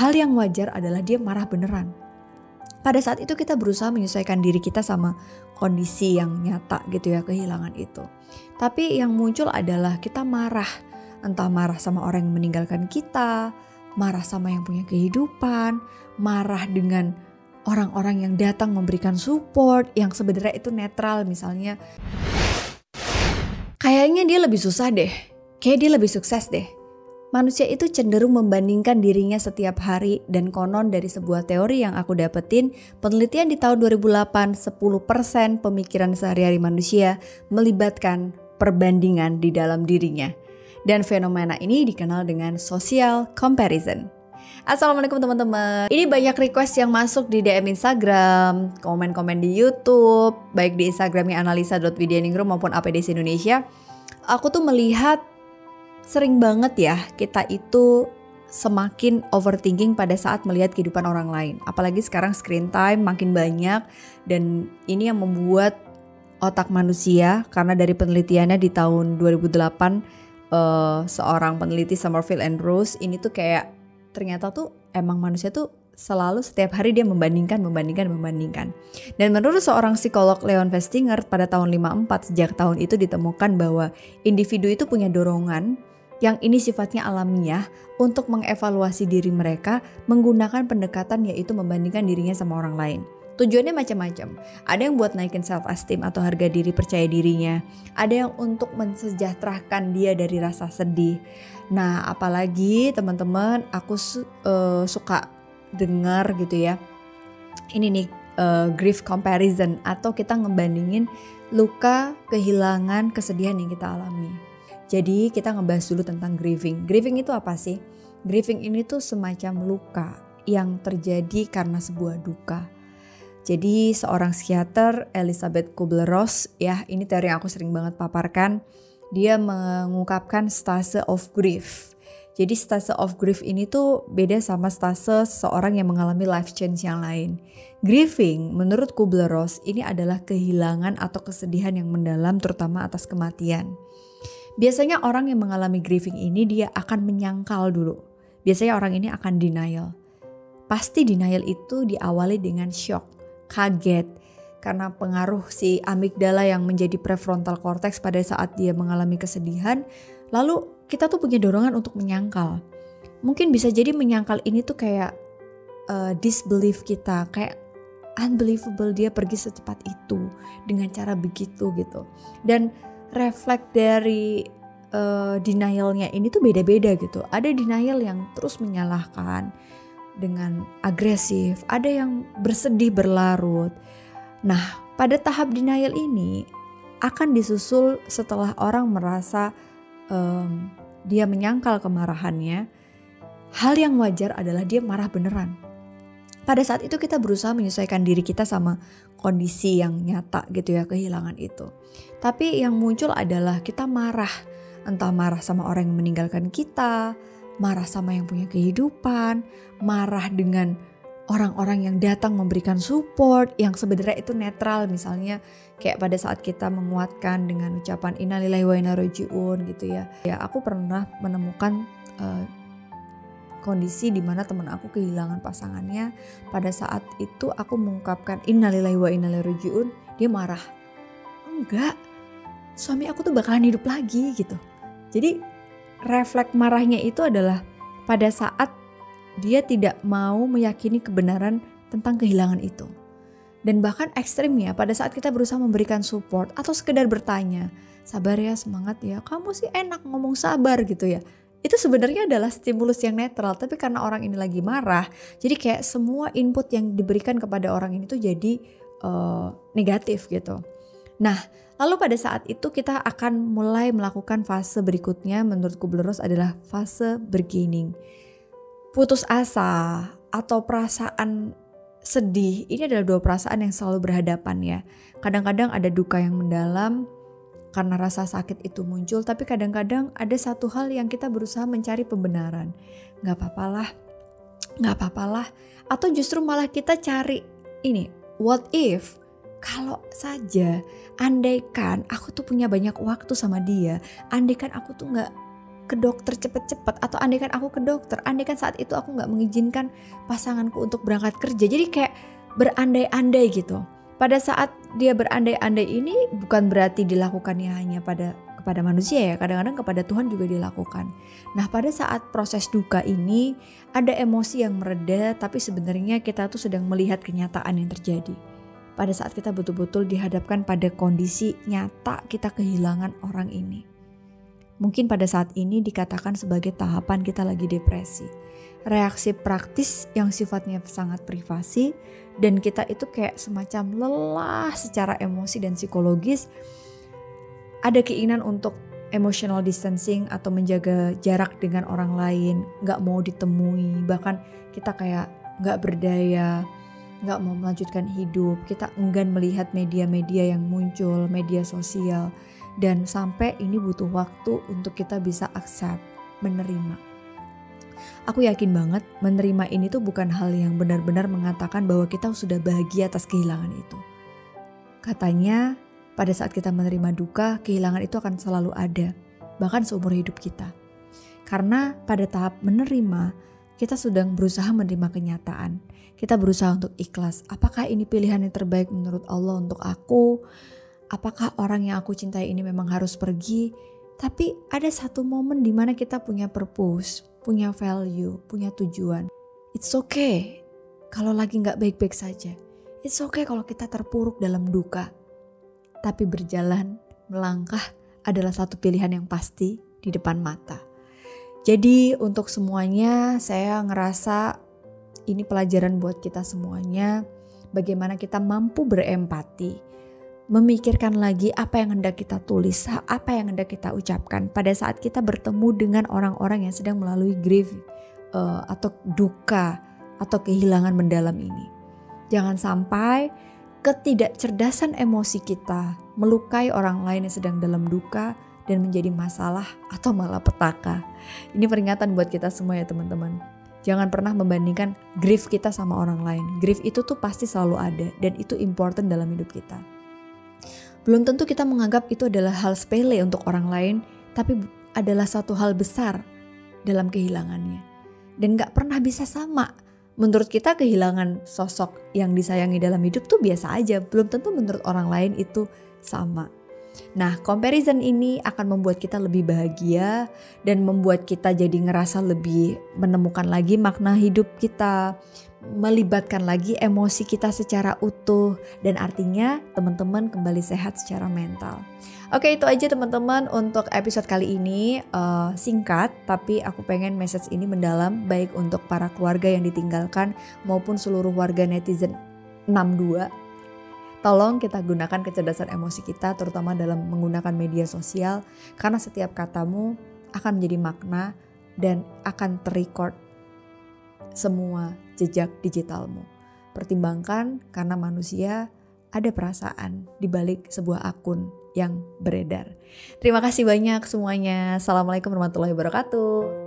hal yang wajar adalah dia marah beneran. Pada saat itu kita berusaha menyesuaikan diri kita sama kondisi yang nyata gitu ya, kehilangan itu. Tapi yang muncul adalah kita marah, entah marah sama orang yang meninggalkan kita, marah sama yang punya kehidupan, marah dengan orang-orang yang datang memberikan support yang sebenarnya itu netral misalnya. Kayaknya dia lebih susah deh, kayak dia lebih sukses deh Manusia itu cenderung membandingkan dirinya setiap hari dan konon dari sebuah teori yang aku dapetin, penelitian di tahun 2008, 10% pemikiran sehari-hari manusia melibatkan perbandingan di dalam dirinya. Dan fenomena ini dikenal dengan social comparison. Assalamualaikum teman-teman. Ini banyak request yang masuk di DM Instagram, komen-komen di YouTube, baik di Instagramnya analisa.widianingrum maupun APDC Indonesia. Aku tuh melihat sering banget ya kita itu semakin overthinking pada saat melihat kehidupan orang lain. Apalagi sekarang screen time makin banyak dan ini yang membuat otak manusia karena dari penelitiannya di tahun 2008 uh, eh, seorang peneliti Summerfield and Rose ini tuh kayak ternyata tuh emang manusia tuh selalu setiap hari dia membandingkan, membandingkan, membandingkan. Dan menurut seorang psikolog Leon Festinger pada tahun 54 sejak tahun itu ditemukan bahwa individu itu punya dorongan yang ini sifatnya alamiah untuk mengevaluasi diri mereka menggunakan pendekatan yaitu membandingkan dirinya sama orang lain. Tujuannya macam-macam. Ada yang buat naikin self esteem atau harga diri percaya dirinya. Ada yang untuk mensejahterakan dia dari rasa sedih. Nah, apalagi teman-teman, aku su uh, suka dengar gitu ya. Ini nih uh, grief comparison atau kita ngebandingin luka, kehilangan, kesedihan yang kita alami. Jadi kita ngebahas dulu tentang grieving. Grieving itu apa sih? Grieving ini tuh semacam luka yang terjadi karena sebuah duka. Jadi seorang psikiater Elizabeth Kubler-Ross ya ini teori yang aku sering banget paparkan. Dia mengungkapkan stase of grief. Jadi stase of grief ini tuh beda sama stase seseorang yang mengalami life change yang lain. Grieving menurut Kubler-Ross ini adalah kehilangan atau kesedihan yang mendalam terutama atas kematian. Biasanya orang yang mengalami grieving ini dia akan menyangkal dulu. Biasanya orang ini akan denial. Pasti denial itu diawali dengan shock, kaget, karena pengaruh si amigdala yang menjadi prefrontal cortex pada saat dia mengalami kesedihan. Lalu kita tuh punya dorongan untuk menyangkal. Mungkin bisa jadi menyangkal ini tuh kayak uh, disbelief kita, kayak unbelievable dia pergi secepat itu dengan cara begitu gitu. Dan refleks dari uh, denialnya ini tuh beda-beda gitu. Ada denial yang terus menyalahkan dengan agresif, ada yang bersedih berlarut. Nah, pada tahap denial ini akan disusul setelah orang merasa um, dia menyangkal kemarahannya. Hal yang wajar adalah dia marah beneran pada saat itu kita berusaha menyesuaikan diri kita sama kondisi yang nyata gitu ya kehilangan itu. Tapi yang muncul adalah kita marah, entah marah sama orang yang meninggalkan kita, marah sama yang punya kehidupan, marah dengan orang-orang yang datang memberikan support yang sebenarnya itu netral misalnya kayak pada saat kita menguatkan dengan ucapan innalillahi wa inna gitu ya. Ya aku pernah menemukan uh, kondisi di mana teman aku kehilangan pasangannya pada saat itu aku mengungkapkan innalillahi wa innalillahi dia marah. Enggak suami aku tuh bakalan hidup lagi gitu. Jadi refleks marahnya itu adalah pada saat dia tidak mau meyakini kebenaran tentang kehilangan itu. Dan bahkan ekstrimnya pada saat kita berusaha memberikan support atau sekedar bertanya sabar ya semangat ya kamu sih enak ngomong sabar gitu ya itu sebenarnya adalah stimulus yang netral tapi karena orang ini lagi marah jadi kayak semua input yang diberikan kepada orang ini tuh jadi uh, negatif gitu. Nah lalu pada saat itu kita akan mulai melakukan fase berikutnya menurut Kubler-Ross adalah fase beginning. Putus asa atau perasaan sedih ini adalah dua perasaan yang selalu berhadapan ya. Kadang-kadang ada duka yang mendalam karena rasa sakit itu muncul, tapi kadang-kadang ada satu hal yang kita berusaha mencari pembenaran. Gak apa-apalah, gak apa-apalah. Atau justru malah kita cari ini, what if kalau saja andaikan aku tuh punya banyak waktu sama dia, andaikan aku tuh gak ke dokter cepet-cepet atau andaikan aku ke dokter, andaikan saat itu aku nggak mengizinkan pasanganku untuk berangkat kerja. Jadi kayak berandai-andai gitu. Pada saat dia berandai-andai ini bukan berarti dilakukannya hanya pada kepada manusia ya, kadang-kadang kepada Tuhan juga dilakukan. Nah, pada saat proses duka ini ada emosi yang mereda, tapi sebenarnya kita tuh sedang melihat kenyataan yang terjadi. Pada saat kita betul-betul dihadapkan pada kondisi nyata kita kehilangan orang ini. Mungkin pada saat ini dikatakan sebagai tahapan kita lagi depresi. Reaksi praktis yang sifatnya sangat privasi dan kita itu kayak semacam lelah secara emosi dan psikologis. Ada keinginan untuk emotional distancing atau menjaga jarak dengan orang lain, nggak mau ditemui, bahkan kita kayak nggak berdaya, nggak mau melanjutkan hidup, kita enggan melihat media-media yang muncul, media sosial, dan sampai ini butuh waktu untuk kita bisa accept, menerima. Aku yakin banget menerima ini tuh bukan hal yang benar-benar mengatakan bahwa kita sudah bahagia atas kehilangan itu. Katanya pada saat kita menerima duka, kehilangan itu akan selalu ada, bahkan seumur hidup kita. Karena pada tahap menerima, kita sedang berusaha menerima kenyataan. Kita berusaha untuk ikhlas. Apakah ini pilihan yang terbaik menurut Allah untuk aku? Apakah orang yang aku cintai ini memang harus pergi? Tapi ada satu momen di mana kita punya purpose, punya value, punya tujuan. It's okay kalau lagi nggak baik-baik saja. It's okay kalau kita terpuruk dalam duka tapi berjalan, melangkah adalah satu pilihan yang pasti di depan mata. Jadi untuk semuanya saya ngerasa ini pelajaran buat kita semuanya bagaimana kita mampu berempati, memikirkan lagi apa yang hendak kita tulis, apa yang hendak kita ucapkan pada saat kita bertemu dengan orang-orang yang sedang melalui grief uh, atau duka atau kehilangan mendalam ini. Jangan sampai ketidakcerdasan emosi kita melukai orang lain yang sedang dalam duka dan menjadi masalah atau malah petaka. Ini peringatan buat kita semua ya teman-teman. Jangan pernah membandingkan grief kita sama orang lain. Grief itu tuh pasti selalu ada dan itu important dalam hidup kita. Belum tentu kita menganggap itu adalah hal sepele untuk orang lain, tapi adalah satu hal besar dalam kehilangannya. Dan gak pernah bisa sama menurut kita kehilangan sosok yang disayangi dalam hidup tuh biasa aja, belum tentu menurut orang lain itu sama. Nah, comparison ini akan membuat kita lebih bahagia dan membuat kita jadi ngerasa lebih menemukan lagi makna hidup kita, melibatkan lagi emosi kita secara utuh dan artinya teman-teman kembali sehat secara mental. Oke itu aja teman-teman untuk episode kali ini uh, singkat tapi aku pengen message ini mendalam baik untuk para keluarga yang ditinggalkan maupun seluruh warga netizen 62 Tolong kita gunakan kecerdasan emosi kita terutama dalam menggunakan media sosial karena setiap katamu akan menjadi makna dan akan terrecord semua jejak digitalmu. Pertimbangkan karena manusia ada perasaan di balik sebuah akun yang beredar. Terima kasih banyak semuanya. Assalamualaikum warahmatullahi wabarakatuh.